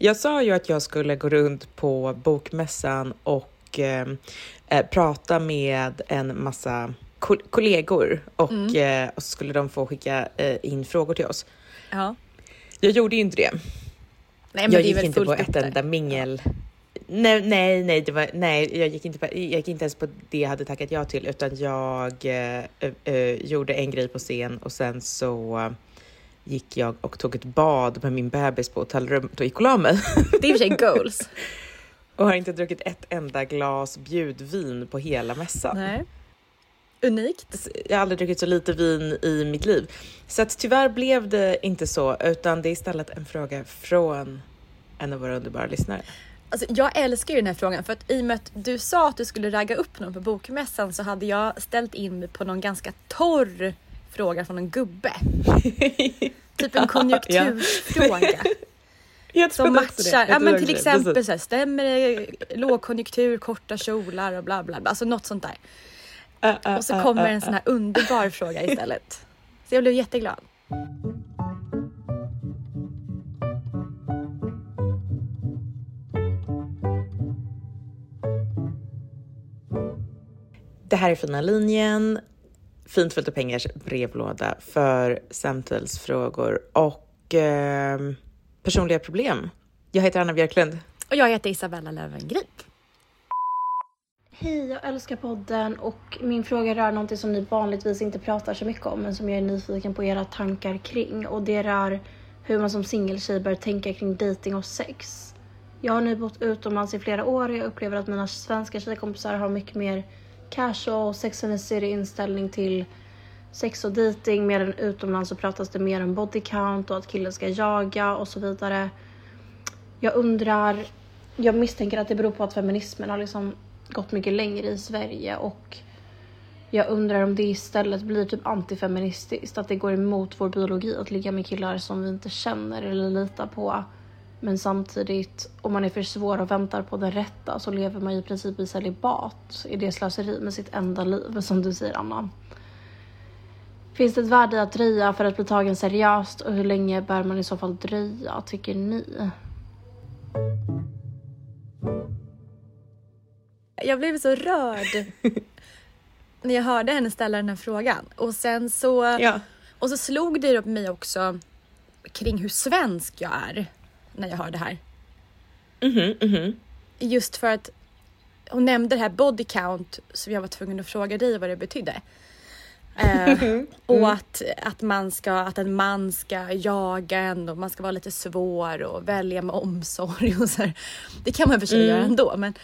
Jag sa ju att jag skulle gå runt på bokmässan och eh, eh, prata med en massa kol kollegor och, eh, och så skulle de få skicka eh, in frågor till oss. Ja. Jag gjorde ju inte det. Nej, men jag gick inte på ett där. enda mingel. Nej, nej, nej, det var, nej jag, gick inte på, jag gick inte ens på det jag hade tackat ja till, utan jag eh, eh, gjorde en grej på scen och sen så eh, gick jag och tog ett bad med min bebis på hotellrummet och gick och la mig. Det är i och för sig goals. och har inte druckit ett enda glas bjudvin på hela mässan. Nej. Unikt. Jag har aldrig druckit så lite vin i mitt liv. Så att tyvärr blev det inte så, utan det är istället en fråga från en av våra underbara lyssnare. Alltså, jag älskar ju den här frågan för att i och med att du sa att du skulle ragga upp någon på bokmässan så hade jag ställt in på någon ganska torr fråga från en gubbe. typ en konjunkturfråga. Jag Som matchar, ja men till exempel Precis. så här, stämmer det lågkonjunktur, korta kjolar och bla bla bla. Alltså något sånt där. Uh, uh, Och så uh, kommer uh, en sån här underbar fråga istället. Så jag blev jätteglad. Det här är Fina linjen, Fint fullt av pengars brevlåda för samtalsfrågor och eh, personliga problem. Jag heter Anna Björklund. Och jag heter Isabella Löwengrip. Hej, jag älskar podden och min fråga rör någonting som ni vanligtvis inte pratar så mycket om men som jag är nyfiken på era tankar kring och det rör hur man som singeltjej bör tänka kring dating och sex. Jag har nu bott utomlands i flera år och jag upplever att mina svenska tjejkompisar har mycket mer casual, sex and the city inställning till sex och dating medan utomlands så pratas det mer om body count och att killen ska jaga och så vidare. Jag undrar, jag misstänker att det beror på att feminismen har liksom gått mycket längre i Sverige och jag undrar om det istället blir typ antifeministiskt, att det går emot vår biologi att ligga med killar som vi inte känner eller litar på. Men samtidigt, om man är för svår och väntar på den rätta så lever man ju i princip i celibat. Är det slöseri med sitt enda liv, som du säger Anna? Finns det ett värde i att dröja för att bli tagen seriöst och hur länge bör man i så fall dröja, tycker ni? Jag blev så rörd när jag hörde henne ställa den här frågan. Och sen så, Ja. och så slog det upp mig också kring hur svensk jag är när jag hör det här. Mhm, mhm. Just för att hon nämnde det här body count som jag var tvungen att fråga dig vad det betydde. Eh, och att, att, man ska, att en man ska jaga en och man ska vara lite svår och välja med omsorg och så här. Det kan man för sig göra ändå men,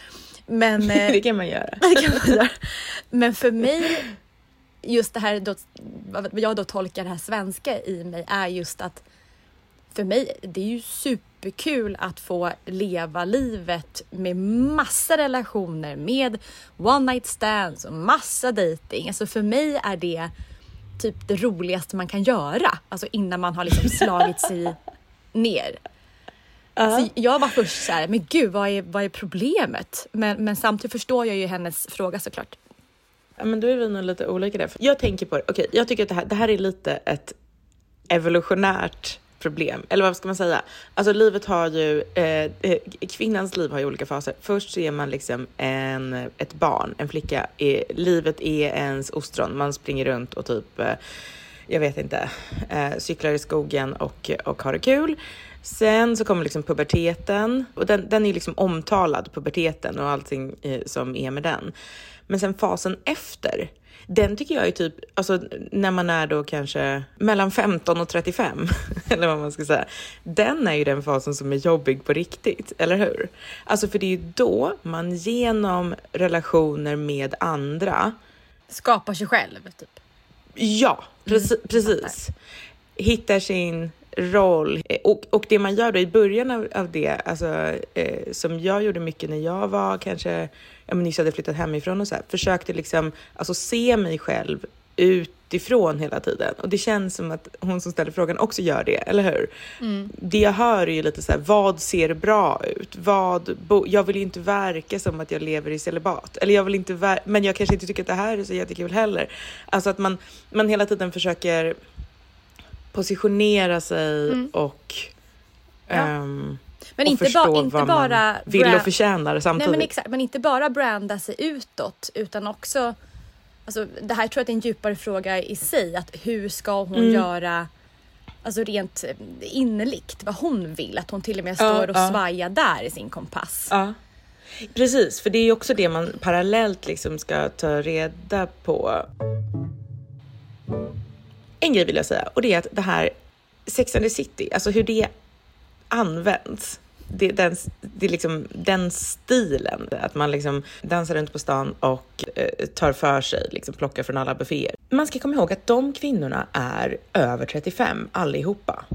men eh, Det kan man göra. det kan man göra. Men för mig, just det här, då, vad jag då tolkar det här svenska i mig är just att för mig, det är ju superkul att få leva livet med massa relationer, med one night stands och massa dating. Alltså för mig är det typ det roligaste man kan göra, alltså innan man har liksom slagit sig ner. Så jag var först så här, men gud vad är, vad är problemet? Men, men samtidigt förstår jag ju hennes fråga såklart. Ja, men då är vi nog lite olika där. Jag tänker på det, okej, jag tycker att det här, det här är lite ett evolutionärt problem. Eller vad ska man säga? Alltså livet har ju, eh, eh kvinnans liv har ju olika faser. Först så är man liksom en, ett barn, en flicka. Livet är ens ostron. Man springer runt och typ eh, jag vet inte, eh, cyklar i skogen och, och har det kul. Sen så kommer liksom puberteten och den, den är liksom omtalad, puberteten och allting eh, som är med den. Men sen fasen efter, den tycker jag är typ, alltså när man är då kanske mellan 15 och 35, eller vad man ska säga. Den är ju den fasen som är jobbig på riktigt, eller hur? Alltså för det är ju då man genom relationer med andra Skapar sig själv, typ. Ja, preci precis. Hittar sin roll. Och, och det man gör då i början av, av det, alltså, eh, som jag gjorde mycket när jag var kanske, jag nyss hade flyttat hemifrån och så här, försökte liksom alltså, se mig själv utifrån hela tiden. Och det känns som att hon som ställer frågan också gör det, eller hur? Mm. Det jag hör är ju lite så här, vad ser bra ut? Vad, jag vill ju inte verka som att jag lever i celibat. Eller jag vill inte, men jag kanske inte tycker att det här är så jättekul heller. Alltså att man, man hela tiden försöker positionera sig mm. och ja. um, men inte, ba, inte vad bara man vill och förtjänar samtidigt. Nej, men, exakt, men inte bara branda sig utåt utan också Alltså, det här tror jag är en djupare fråga i sig. Att hur ska hon mm. göra alltså rent eh, innerligt vad hon vill? Att hon till och med står ja, och ja. svajar där i sin kompass. Ja. Precis, för det är också det man parallellt liksom ska ta reda på. En grej vill jag säga och det är att det här Sex and the City, alltså hur det används det, den, det är liksom den stilen, att man liksom dansar runt på stan och eh, tar för sig, liksom plockar från alla bufféer. Man ska komma ihåg att de kvinnorna är över 35 allihopa.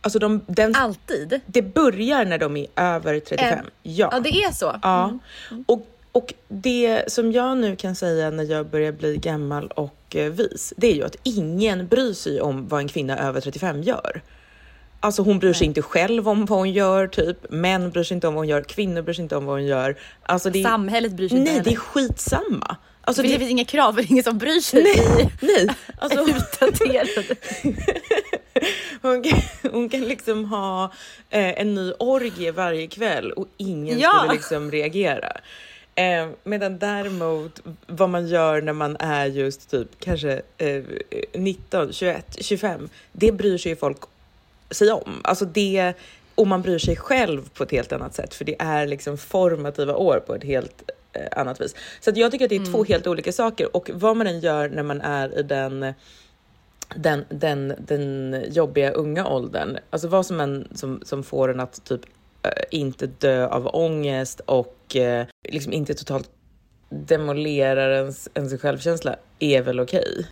Alltså de, den, Alltid? Det börjar när de är över 35. Äh, ja. ja, det är så? Ja. Mm. Och, och det som jag nu kan säga när jag börjar bli gammal och eh, vis, det är ju att ingen bryr sig om vad en kvinna över 35 gör. Alltså hon bryr sig inte själv om vad hon gör, typ. Män bryr sig inte om vad hon gör, kvinnor bryr sig inte om vad hon gör. Alltså det Samhället bryr sig nej, inte Nej, det är skitsamma. Alltså det, det finns inga krav, det är ingen som bryr sig. Nej, nej. Alltså, utdaterade. hon, kan, hon kan liksom ha eh, en ny orgie varje kväll och ingen ja. skulle liksom reagera. Eh, medan däremot vad man gör när man är just typ kanske eh, 19, 21, 25, det bryr sig folk sig om. Alltså det, och man bryr sig själv på ett helt annat sätt, för det är liksom formativa år på ett helt eh, annat vis. Så att jag tycker att det är mm. två helt olika saker och vad man än gör när man är i den den, den, den jobbiga unga åldern, alltså vad som än som, som får en att typ äh, inte dö av ångest och äh, liksom inte totalt demolerar ens, ens självkänsla är väl okej. Okay.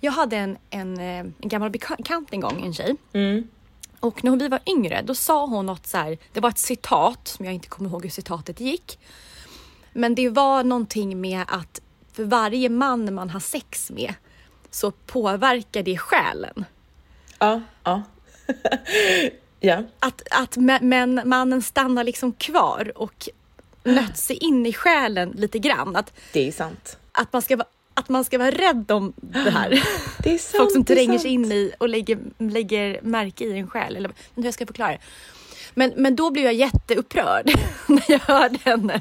Jag hade en, en, en gammal bekant en gång, en tjej, mm. Och när vi var yngre, då sa hon något så här, det var ett citat som jag inte kommer ihåg hur citatet gick. Men det var någonting med att för varje man man har sex med så påverkar det själen. Ja, ja. ja. Att, att men mannen stannar liksom kvar och nött sig in i själen lite grann. Att, det är sant. Att man ska vara att man ska vara rädd om det här. Det är sant, Folk som tränger sig in i och lägger, lägger märke i en själ. Eller hur jag ska förklara Men, men då blev jag jätteupprörd när jag hörde henne.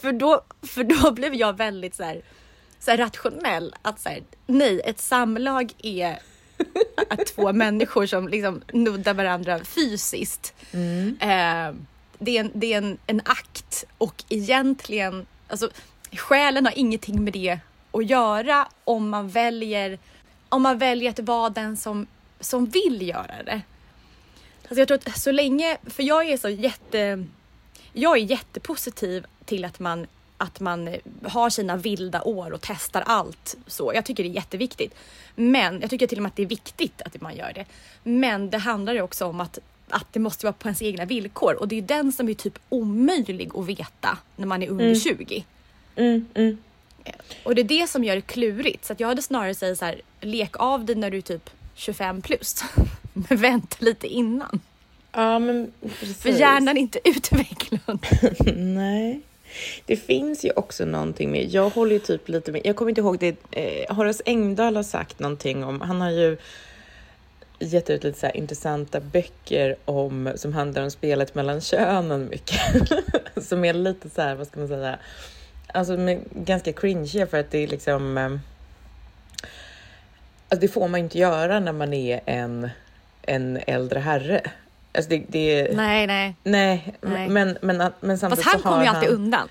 för, då, för då blev jag väldigt så här, så här rationell. Att så här, nej, ett samlag är att två människor som liksom nuddar varandra fysiskt. Mm. Eh, det är, en, det är en, en akt och egentligen, alltså själen har ingenting med det att göra om man väljer, om man väljer att vara den som, som vill göra det. Alltså jag tror att så länge, för jag är så jätte, jag är jättepositiv till att man att man har sina vilda år och testar allt så. Jag tycker det är jätteviktigt. Men jag tycker till och med att det är viktigt att man gör det. Men det handlar ju också om att, att det måste vara på ens egna villkor och det är den som är typ omöjlig att veta när man är under mm. 20. Mm, mm. Och det är det som gör det klurigt. Så jag hade snarare sagt så här, lek av dig när du är typ 25 plus. men vänta lite innan. Ja, men precis. För hjärnan är inte utvecklad. Nej. Det finns ju också någonting med, jag håller ju typ lite med, jag kommer inte ihåg det, eh, Horace Engdahl har sagt någonting om, han har ju gett ut lite så intressanta böcker om, som handlar om spelet mellan könen mycket. som är lite så här, vad ska man säga, alltså ganska cringe för att det är liksom... Eh, Alltså det får man inte göra när man är en, en äldre herre. Alltså det, det, Nej, nej. nej, Nej. Men, men, men samtidigt Fast han kommer ju alltid han, undan.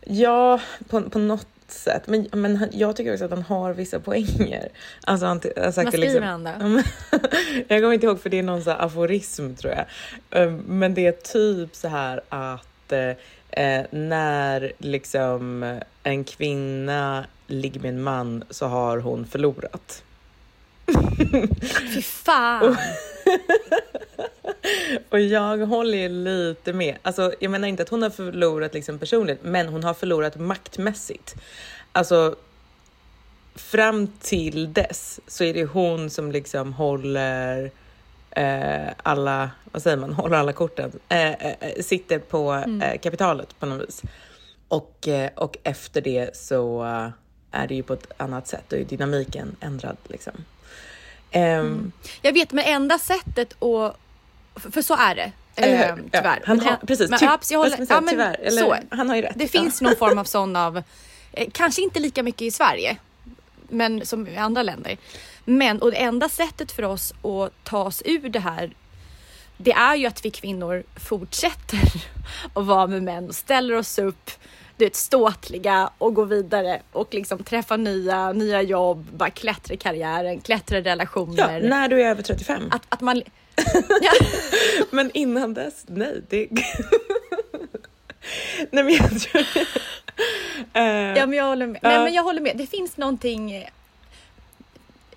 Ja, på, på något sätt. Men, men han- jag tycker också att han har vissa poänger. Alltså han, han sagt Vad skriver liksom, han då? Jag kommer inte ihåg för det är någon så aforism tror jag. Um, Men det är typ så här att eh, eh, när liksom en kvinna ligger med en man så har hon förlorat. Fy fan! Och jag håller ju lite med. Alltså, jag menar inte att hon har förlorat liksom personligt, men hon har förlorat maktmässigt. Alltså, fram till dess så är det hon som liksom håller eh, alla, vad säger man, håller alla korten, eh, eh, sitter på eh, kapitalet på något vis. Och, eh, och efter det så eh, är det ju på ett annat sätt och är dynamiken ändrad liksom. Ehm, Jag vet, men enda sättet att... För, för så är det. Eller hur? ehm, tyvärr. Ja, han har, en- precis, men, ty- ja, precis, jag vad håller, ska man säga, ja, men tyvärr. Eller, så. Han har ju rätt. Det ja. finns någon form av sån av, eh, kanske inte lika mycket i Sverige, men som i andra länder. Men och det enda sättet för oss att ta oss ur det här, det är ju att vi kvinnor fortsätter att vara med män och ställer oss upp, du vet, ståtliga och går vidare och liksom träffa nya, nya jobb, bara klättra i karriären, klättra i Ja, relationer. när du är över 35. att, att man... Ja. Men innan dess, nej. Det... nej men jag tror... Eh, Ja, men jag håller med. Ja. Nej, men jag håller med. Det finns någonting.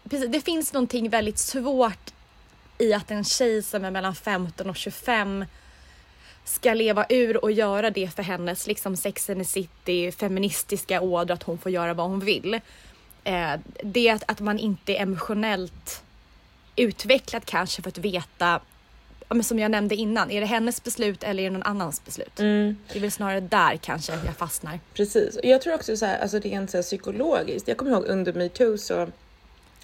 Precis, det finns någonting väldigt svårt i att en tjej som är mellan 15 och 25 ska leva ur och göra det för hennes liksom Sex and the City feministiska ådra att hon får göra vad hon vill. Eh, det är att, att man inte är emotionellt utvecklad kanske för att veta men som jag nämnde innan, är det hennes beslut eller är det någon annans beslut? Mm. Det är väl snarare där kanske jag fastnar. Precis. Och jag tror också så här, alltså rent så här psykologiskt. Jag kommer ihåg under metoo så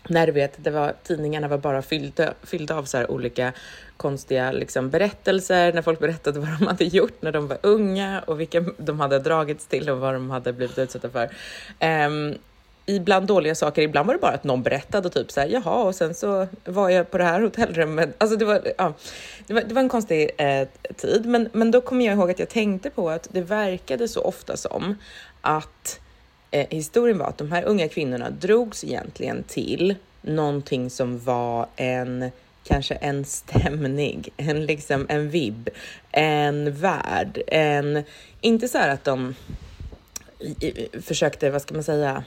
när du vet, det var, tidningarna var bara fyllda, fyllda av så här olika konstiga liksom, berättelser, när folk berättade vad de hade gjort när de var unga och vilka de hade dragits till och vad de hade blivit utsatta för. Ehm, um, ibland dåliga saker, ibland var det bara att någon berättade typ så här, jaha, och sen så var jag på det här hotellrummet. Alltså det var, ja, det var, det var en konstig eh, tid, men, men då kommer jag ihåg att jag tänkte på att det verkade så ofta som att eh, historien var att de här unga kvinnorna drogs egentligen till någonting som var en kanske en stämning, en liksom en vibb, en värld, en inte så här att de försökte, vad ska man säga,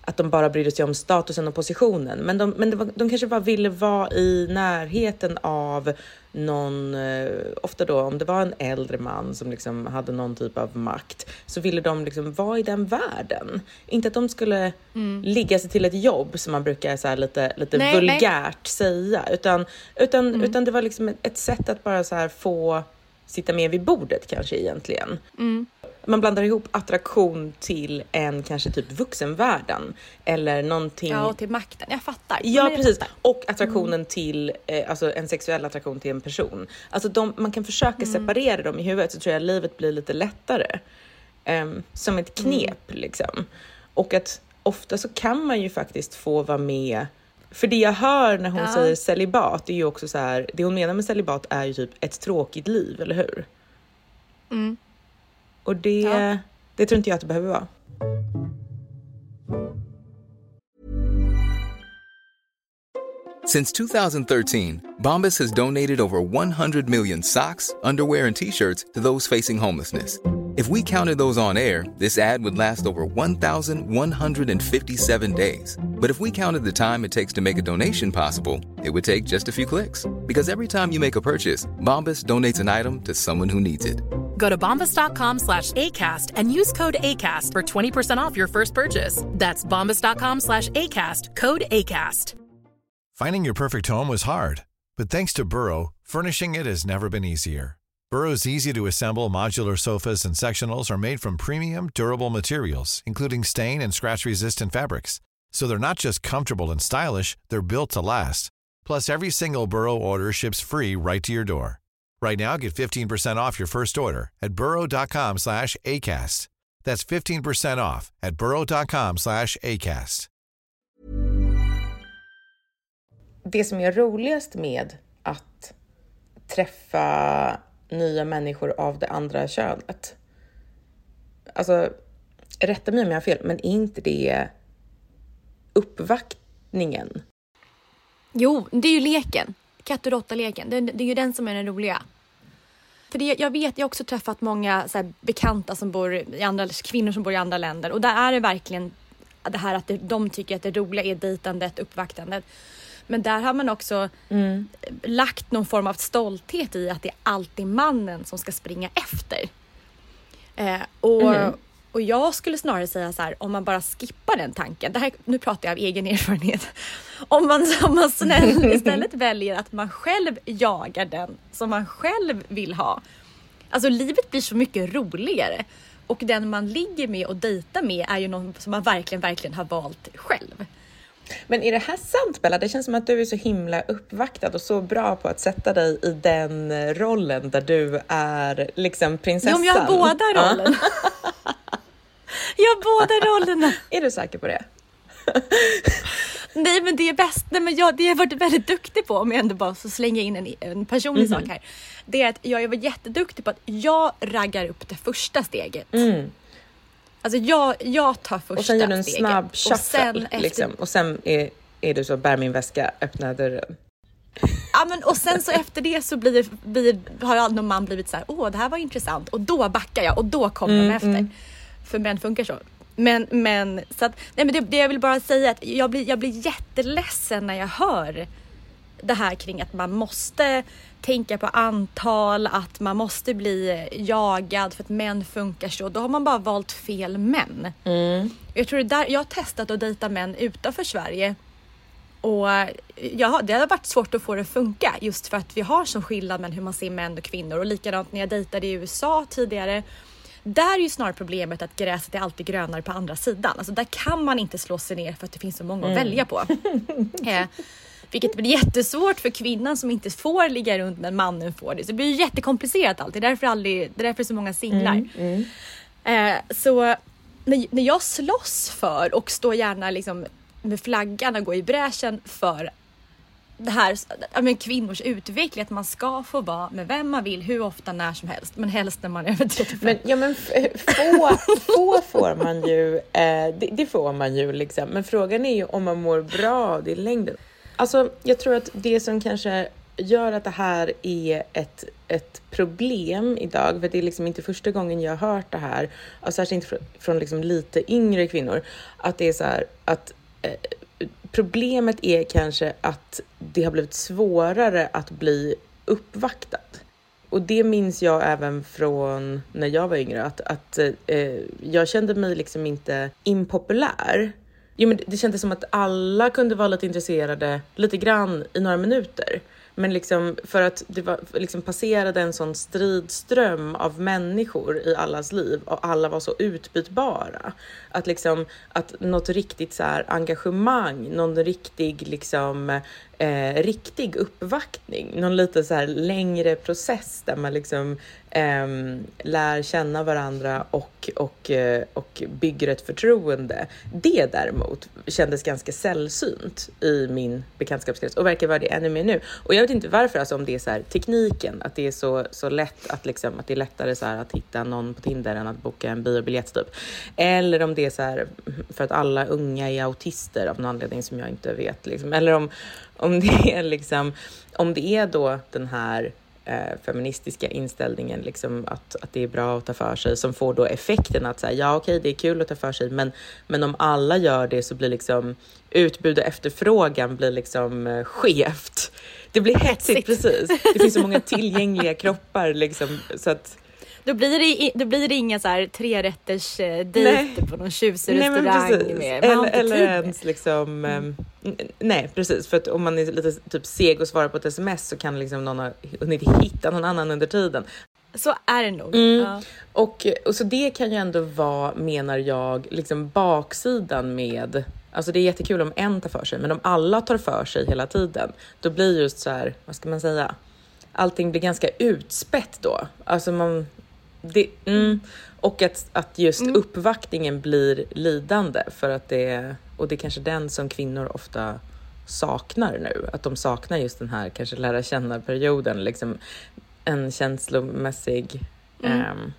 att de bara brydde sig om statusen och positionen. Men de, men de, de kanske bara ville vara i närheten av någon, eh, ofta då om det var en äldre man som liksom hade någon typ av makt, så ville de liksom vara i den världen. Inte att de skulle ligga sig till ett jobb som man brukar så lite, lite Nej, vulgärt säga, utan, utan, utan det var liksom ett, ett sätt att bara så få sitta med vid bordet kanske egentligen man blandar ihop attraktion till en kanske typ vuxenvärlden eller någonting. Ja, och till makten. Jag fattar. Ja, jag precis. fattar. Och attraktionen till, eh, alltså en sexuell attraktion till en person. Alltså de, man kan försöka separera dem i huvudet så tror jag livet blir lite lättare. Ehm, som ett knep liksom. Och att ofta så kan man ju faktiskt få vara med. För det jag hör när hon Ja. säger celibat, är ju också så här, det hon menar med celibat är ju typ ett tråkigt liv, eller hur? Mm. Och det, Ja. det tror inte jag att det behöver vara. Since 2013, Bombas has donated over 100 million socks, underwear, and t shirts to those facing homelessness. If we counted those on air, this ad would last over 1,157 days. But if we counted the time it takes to make a donation possible, it would take just a few clicks. Because every time you make a purchase, Bombas donates an item to someone who needs it. Go to bombas.com slash ACAST and use code ACAST for 20% off your first purchase. That's bombas.com slash ACAST, code ACAST. Finding your perfect home was hard, but thanks to Burrow, furnishing it has never been easier. Burrow's easy to assemble modular sofas and sectionals are made from premium, durable materials, including stain and scratch resistant fabrics. So they're not just comfortable and stylish, they're built to last. Plus, every single Burrow order ships free right to your door. Right now, get 15% off your first order at burrow.com slash ACAST. That's 15% off at burrow.com slash ACAST. det som är roligast med att träffa nya människor av det andra könet. Alltså, rätta mig om jag har fel, men är inte det uppvaktningen? Jo, det är ju leken. Katt och råtta-leken. Det, det är ju den som är den roliga. För det, jag vet, jag har också träffat många så här, bekanta som bor i andra, kvinnor som bor i andra länder och där är det verkligen det här att det, de tycker att det roliga är dejtandet, uppvaktandet. Men där har man också mm. lagt någon form av stolthet i att det är alltid mannen som ska springa efter. Eh, och, mm. Och jag skulle snarare säga så här, om man bara skippar den tanken. Det här, nu pratar jag av egen erfarenhet. Om man, om man snäll, istället väljer att man själv jagar den som man själv vill ha. Alltså livet blir så mycket roligare. Och den man ligger med och dejtar med är ju någon som man verkligen, verkligen har valt själv. Men är det här sant Bella? Det känns som att du är så himla uppvaktad och så bra på att sätta dig i den rollen där du är liksom prinsessan. Jo, jag har båda rollerna. jag har båda rollerna. Är du säker på det? Nej men det är bäst, nej men jag, det har jag varit väldigt duktig på om jag ändå bara får slänga in en, en personlig mm. sak här. Det är att jag har varit jätteduktig på att jag raggar upp det första steget. Mm. Alltså jag, jag tar första steget. Och sen gör du en snabb shuffle efter... liksom. Och sen är, är du så, bär min väska, öppna dörren. Ja men och sen så efter det så blir, blir, har någon man blivit så här, åh det här var intressant och då backar jag och då kommer mm, de efter. Mm. För män funkar så. Men, men, så att, nej men det, det jag vill bara säga att jag blir, jag blir jätteledsen när jag hör det här kring att man måste tänka på antal, att man måste bli jagad för att män funkar så. Då har man bara valt fel män. Mm. Jag, tror det där, jag har testat att dejta män utanför Sverige och ja, det har varit svårt att få det att funka just för att vi har så skillnad mellan hur man ser män och kvinnor och likadant när jag dejtade i USA tidigare där är ju snarare problemet att gräset är alltid grönare på andra sidan. Alltså där kan man inte slå sig ner för att det finns så många mm. att välja på. eh, vilket blir jättesvårt för kvinnan som inte får ligga runt när mannen får det. Så det blir jättekomplicerat allt. Det är därför, aldrig, det är därför så många singlar. Mm, mm. Eh, så när, när jag slåss för och står gärna liksom med flaggan och går i bräschen för det här men, kvinnors utveckling, att man ska få vara med vem man vill, hur ofta, när som helst, men helst när man är över 35. Men, ja, men få, få får man ju, eh, det, det, får man ju liksom, men frågan är ju om man mår bra av det i längden. Alltså, jag tror att det som kanske gör att det här är ett, ett problem idag, för det är liksom inte första gången jag har hört det här, och särskilt inte från, från liksom lite yngre kvinnor, att det är så här att eh, problemet är kanske att det har blivit svårare att bli uppvaktad. Och det minns jag även från när jag var yngre, att, att eh, jag kände mig liksom inte impopulär. Jo, men det kändes som att alla kunde vara lite intresserade lite grann i några minuter. Men liksom för att det var, liksom passerade en sån stridström av människor i allas liv och alla var så utbytbara. Att liksom att något riktigt så här engagemang, någon riktig liksom eh, riktig uppvaktning, någon lite så här längre process där man liksom eh, lär känna varandra och, och, eh, och bygger ett förtroende. Det däremot kändes ganska sällsynt i min bekantskapskrets och verkar vara det ännu mer nu. Och jag vet inte varför, alltså om det är så här, tekniken, att det är så, så lätt att liksom, att det är lättare så här, att hitta någon på Tinder än att boka en biobiljett typ. Eller om det är så här för att alla unga är autister av någon anledning som jag inte vet. Liksom. Eller om, om det är liksom, om det är då den här eh, feministiska inställningen, liksom att, att det är bra att ta för sig, som får då effekten att säga ja okej, det är kul att ta för sig, men, men om alla gör det så blir liksom utbud och efterfrågan blir liksom eh, skevt. Det blir hetsigt, precis. Det finns så många tillgängliga kroppar liksom, så att då blir det, då blir det inga så här trerätters eh, dejter på någon tjusig restaurang med Eller, eller ens liksom, mm. um, nej precis, för att om man är lite typ seg och svarar på ett sms så kan liksom någon ha hunnit hitta någon annan under tiden. Så är det nog. Mm. Ja. Och, och så det kan ju ändå vara, menar jag, liksom baksidan med Alltså det är jättekul om en tar för sig, men om alla tar för sig hela tiden, då blir just så här, vad ska man säga? Allting blir ganska utspätt då. Alltså man, det, mm, och att, att just mm. uppvaktningen blir lidande för att det och det är kanske den som kvinnor ofta saknar nu. Att de saknar just den här kanske lära känna-perioden, liksom en känslomässig Mm. ehm,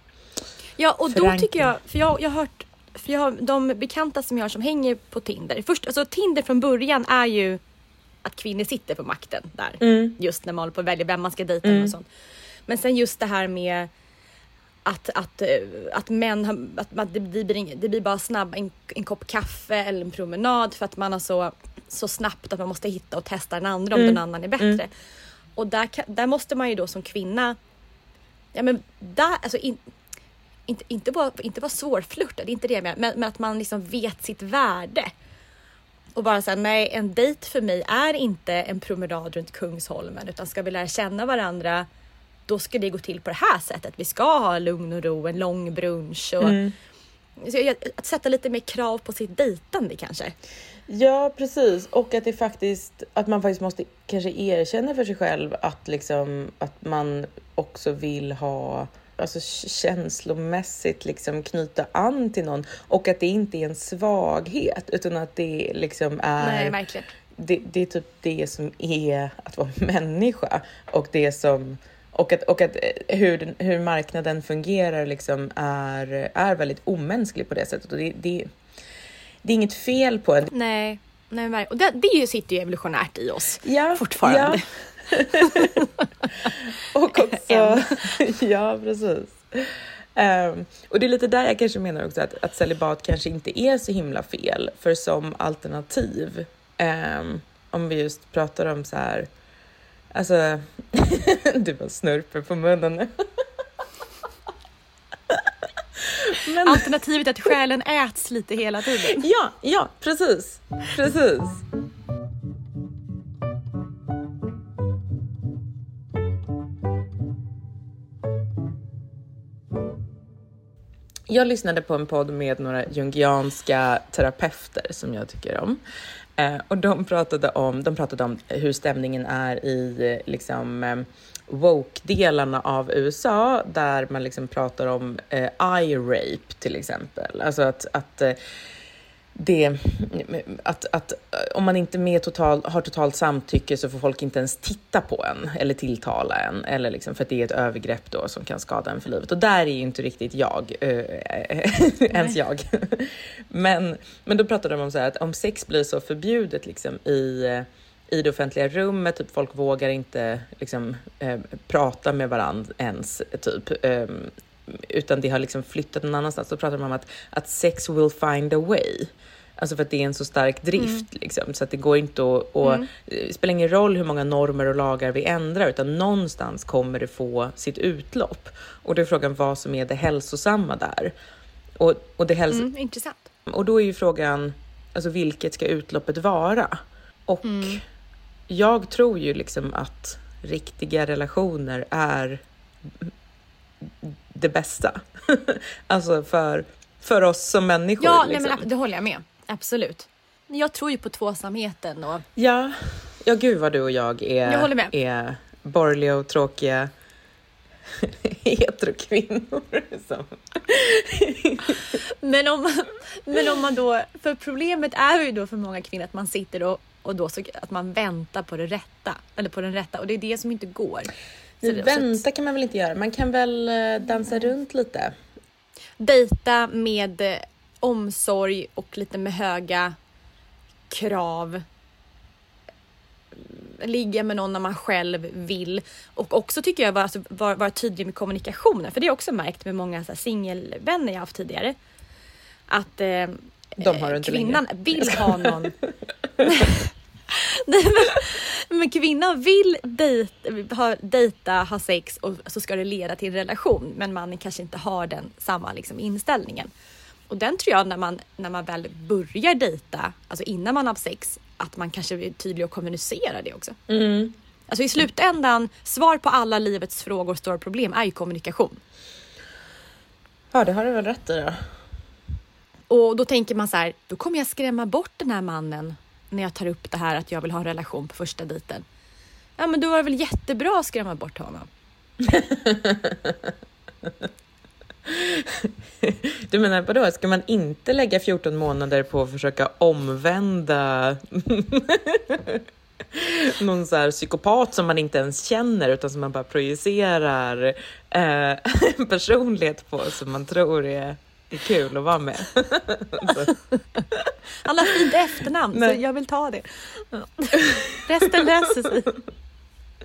Ja, och då Förankring. tycker jag, för jag, jag har hört, för jag har de bekanta som jag har som hänger på Tinder. Först, alltså Tinder från början är ju att kvinnor sitter på makten där. Mm. Just när man håller på att välja vem man ska dejta med och sånt. Men sen just det här med att, att, eh, att män har, att man, det, blir, ing- det blir bara snabb en, en kopp kaffe eller en promenad för att man har så, så snabbt att man måste hitta och testa den andra om den annan är bättre. Och där, kan, där måste man ju då som kvinna, ja men där, alltså in, inte, inte, vara, inte vara svårflörtad, det är inte det jag menar, men, men att man liksom vet sitt värde. Och bara säga nej, en dejt för mig är inte en promenad runt Kungsholmen utan ska vi lära känna varandra då ska det gå till på det här sättet. Vi ska ha lugn och ro, en lång brunch och jag- att sätta lite mer krav på sitt dejtande kanske. Ja, precis. Och att det faktiskt, att man faktiskt måste kanske erkänna för sig själv att liksom att man också vill ha alltså känslomässigt liksom knyta an till någon och att det inte är en svaghet utan att det liksom är Nej, verkligen. det, det är typ det som är att vara människa och det som och att, och att eh, hur, hur marknaden fungerar liksom är, är väldigt omänsklig på det sättet. Och det, det, det är inget fel på en. Nej, nej och det, det sitter ju evolutionärt i oss Ja, fortfarande. Ja. och också, ja precis. Ehm, och det är lite där jag kanske menar också att, att celibat kanske inte är så himla fel, för som alternativ, ehm, om vi just pratar om så här, alltså, du bara snurper på munnen nu. Men, Alternativet är att själen äts lite hela tiden. ja, ja, precis, precis. Jag lyssnade på en podd med några jungianska terapeuter som jag tycker om. Eh, och de pratade, om, de pratade om hur stämningen är i eh, liksom, eh, woke-delarna av USA där man liksom pratar om eh, eye rape till exempel. Alltså att, att eh, det, att, att om man inte med total, har totalt samtycke så får folk inte ens titta på en eller tilltala en eller liksom för att det är ett övergrepp då som kan skada en för livet. Och där är ju inte riktigt jag, äh, ens jag. men, men då pratade de om så här att om sex blir så förbjudet liksom i i det offentliga rummet, typ folk vågar inte liksom, eh, prata med varandra ens, typ. Eh, utan det har liksom flyttat någon annanstans. Då pratar de om att, att sex will find a way. Alltså för att det är en så stark drift liksom, så att det går inte att... Och, Det spelar ingen roll hur många normer och lagar vi ändrar, utan någonstans kommer det få sitt utlopp. Och då är frågan vad som är det hälsosamma där. Och, och, det häls- Mm, intressant. och då är ju frågan, alltså vilket ska utloppet vara? Och jag tror ju liksom att riktiga relationer är det bästa. alltså för, för oss som människor. Ja, liksom. nej, men, det håller jag med. Absolut. Jag tror ju på tvåsamheten och ja. ja, gud vad du och jag är, Jag håller med. är borgerliga och tråkiga heterokvinnor. Som. Men om, men om man då, för problemet är ju då för många kvinnor att man sitter och, och då så, att man väntar på det rätta, eller på den rätta och det är det som inte går. Så det- vänta kan man väl inte göra, man kan väl eh, dansa runt lite. Dejta med eh, omsorg och lite med höga krav. Ligga med någon när man själv vill och också tycker jag vara, alltså, vara, vara tydlig med kommunikationen. För det har jag också märkt med många så här singelvänner jag haft tidigare. Att eh, De har inte kvinnan längre. vill ha någon. Nej, men, men kvinnan vill dejta, ha, dejta, ha sex och så ska det leda till en relation. Men mannen kanske inte har den samma liksom, inställningen. Och den tror jag när man, när man väl börjar dejta, alltså innan man har sex, att man kanske är tydlig och kommunicerar det också. Alltså i slutändan, svar på alla livets frågor och stora problem är ju kommunikation. Ja, det har du väl rätt i då. Och då tänker man så här, då kommer jag skrämma bort den här mannen när jag tar upp det här att jag vill ha en relation på första dejten. Ja, men då var det väl jättebra att skrämma bort honom. Du menar vadå, ska man inte lägga 14 månader på att försöka omvända någon så här psykopat som man inte ens känner utan som man bara projicerar eh, personlighet på som man tror är, är kul att vara med. Han har fint efternamn Nej. så jag vill ta det. Resten löser sig.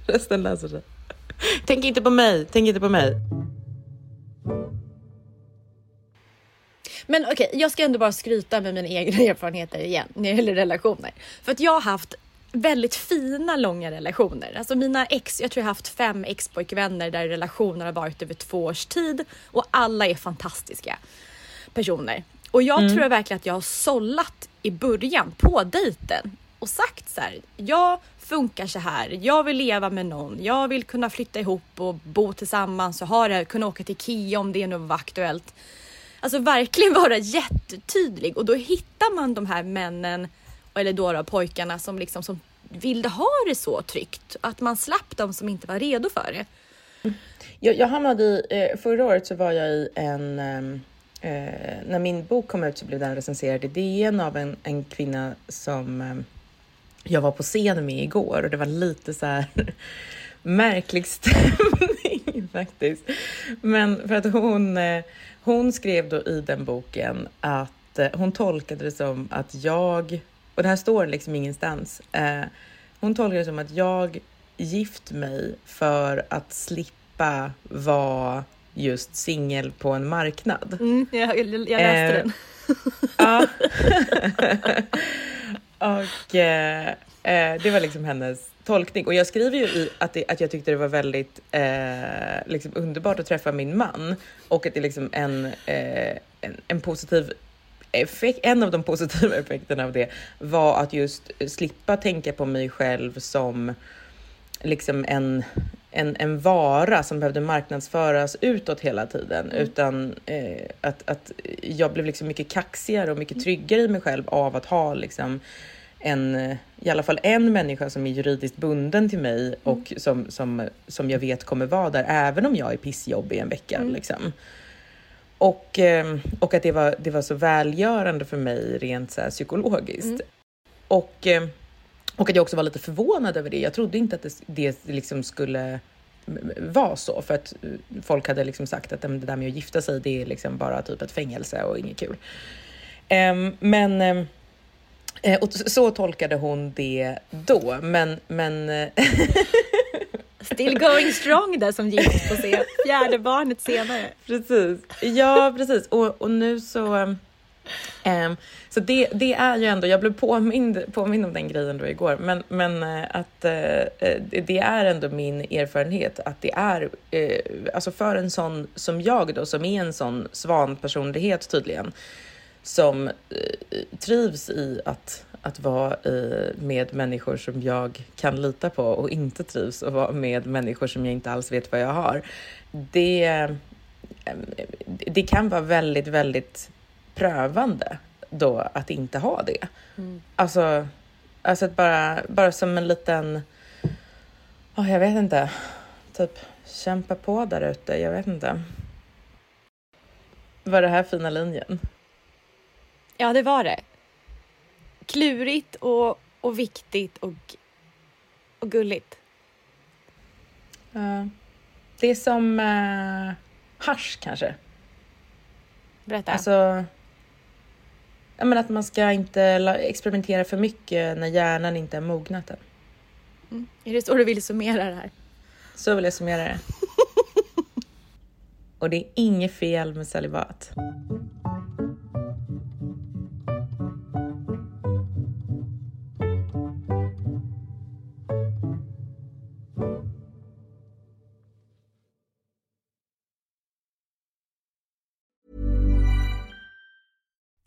Resten läser sig. Tänk inte på mig, tänk inte på mig. Men okej, jag ska ändå bara skryta med mina egna erfarenheter igen när det gäller relationer. För att jag har haft väldigt fina långa relationer. Alltså mina ex, jag tror jag har haft fem ex-pojkvänner där relationer har varit över två års tid och alla är fantastiska personer. Och jag tror verkligen att jag har sållat i början på dejten och sagt så här, jag funkar så här, jag vill leva med någon, jag vill kunna flytta ihop och bo tillsammans och ha det, kunna åka till Kia om det nu var aktuellt. Alltså verkligen vara jättetydlig och då hittar man de här männen eller då, då pojkarna som liksom som ville ha det så tryggt. Att man slapp de som inte var redo för det. Jag, jag hamnade i, eh, förra året så var jag i en, ehm, eh, när min bok kom ut så blev den recenserad i DN av en, en kvinna som eh, jag var på scen med igår och det var lite så här märklig stämning faktiskt. Men för att hon, eh, hon skrev då i den boken att eh, hon tolkade det som att jag, och det här står liksom ingenstans, eh, hon tolkade det som att jag gift mig för att slippa vara just singel på en marknad. Mm, jag, jag läste Eh, den. Ja. och eh, eh, det var liksom hennes tolkning. Och jag skriver ju i att, det, att jag tyckte det var väldigt eh, liksom underbart att träffa min man och att det är liksom en, eh, en, en positiv effekt, en av de positiva effekterna av det var att just slippa tänka på mig själv som liksom en, en, en vara som behövde marknadsföras utåt hela tiden, utan eh, att, att jag blev liksom mycket kaxigare och mycket tryggare i mig själv av att ha liksom en, i alla fall en människa som är juridiskt bunden till mig och som, som, som jag vet kommer vara där även om jag är pissjobbig en vecka. Liksom. Och, eh, och att det var, det var så välgörande för mig rent så psykologiskt. Och, eh, och att jag också var lite förvånad över det. Jag trodde inte att det, det liksom skulle vara så, för att eh, folk hade liksom sagt att "Men det där med att gifta sig, det är liksom bara typ ett fängelse och inget kul. Ehm, men ehm, eh, och så tolkade hon det då, men, men eh, Still going strong där som gift på se fjärde barnet senare. precis. Ja, precis. Och, och nu så... Um, så det, det är ju ändå, jag blev påmind, påmind om den grejen då igår, men, men eh, att uh, det, är ändå min erfarenhet att det är, uh, alltså för en sån som jag då, som är en sån svanpersonlighet tydligen, som uh, trivs i att, att vara med människor som jag kan lita på och inte trivs att vara med människor som jag inte alls vet vad jag har. Det, det kan vara väldigt, väldigt prövande då att inte ha det. Alltså, alltså att bara, bara som en liten, oh, jag vet inte, typ kämpa på där ute, jag vet inte. Var det här fina linjen? Ja, det var det. Klurigt och, och viktigt och, och gulligt. Ja. det är som uh, hasch kanske. Berätta. Alltså, jag menar att man ska inte experimentera för mycket när hjärnan inte är mognat än. Mm. Är det så du vill summera det här? Så vill jag summera det. Och det är inget fel med celibat.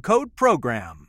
code PROGRAM.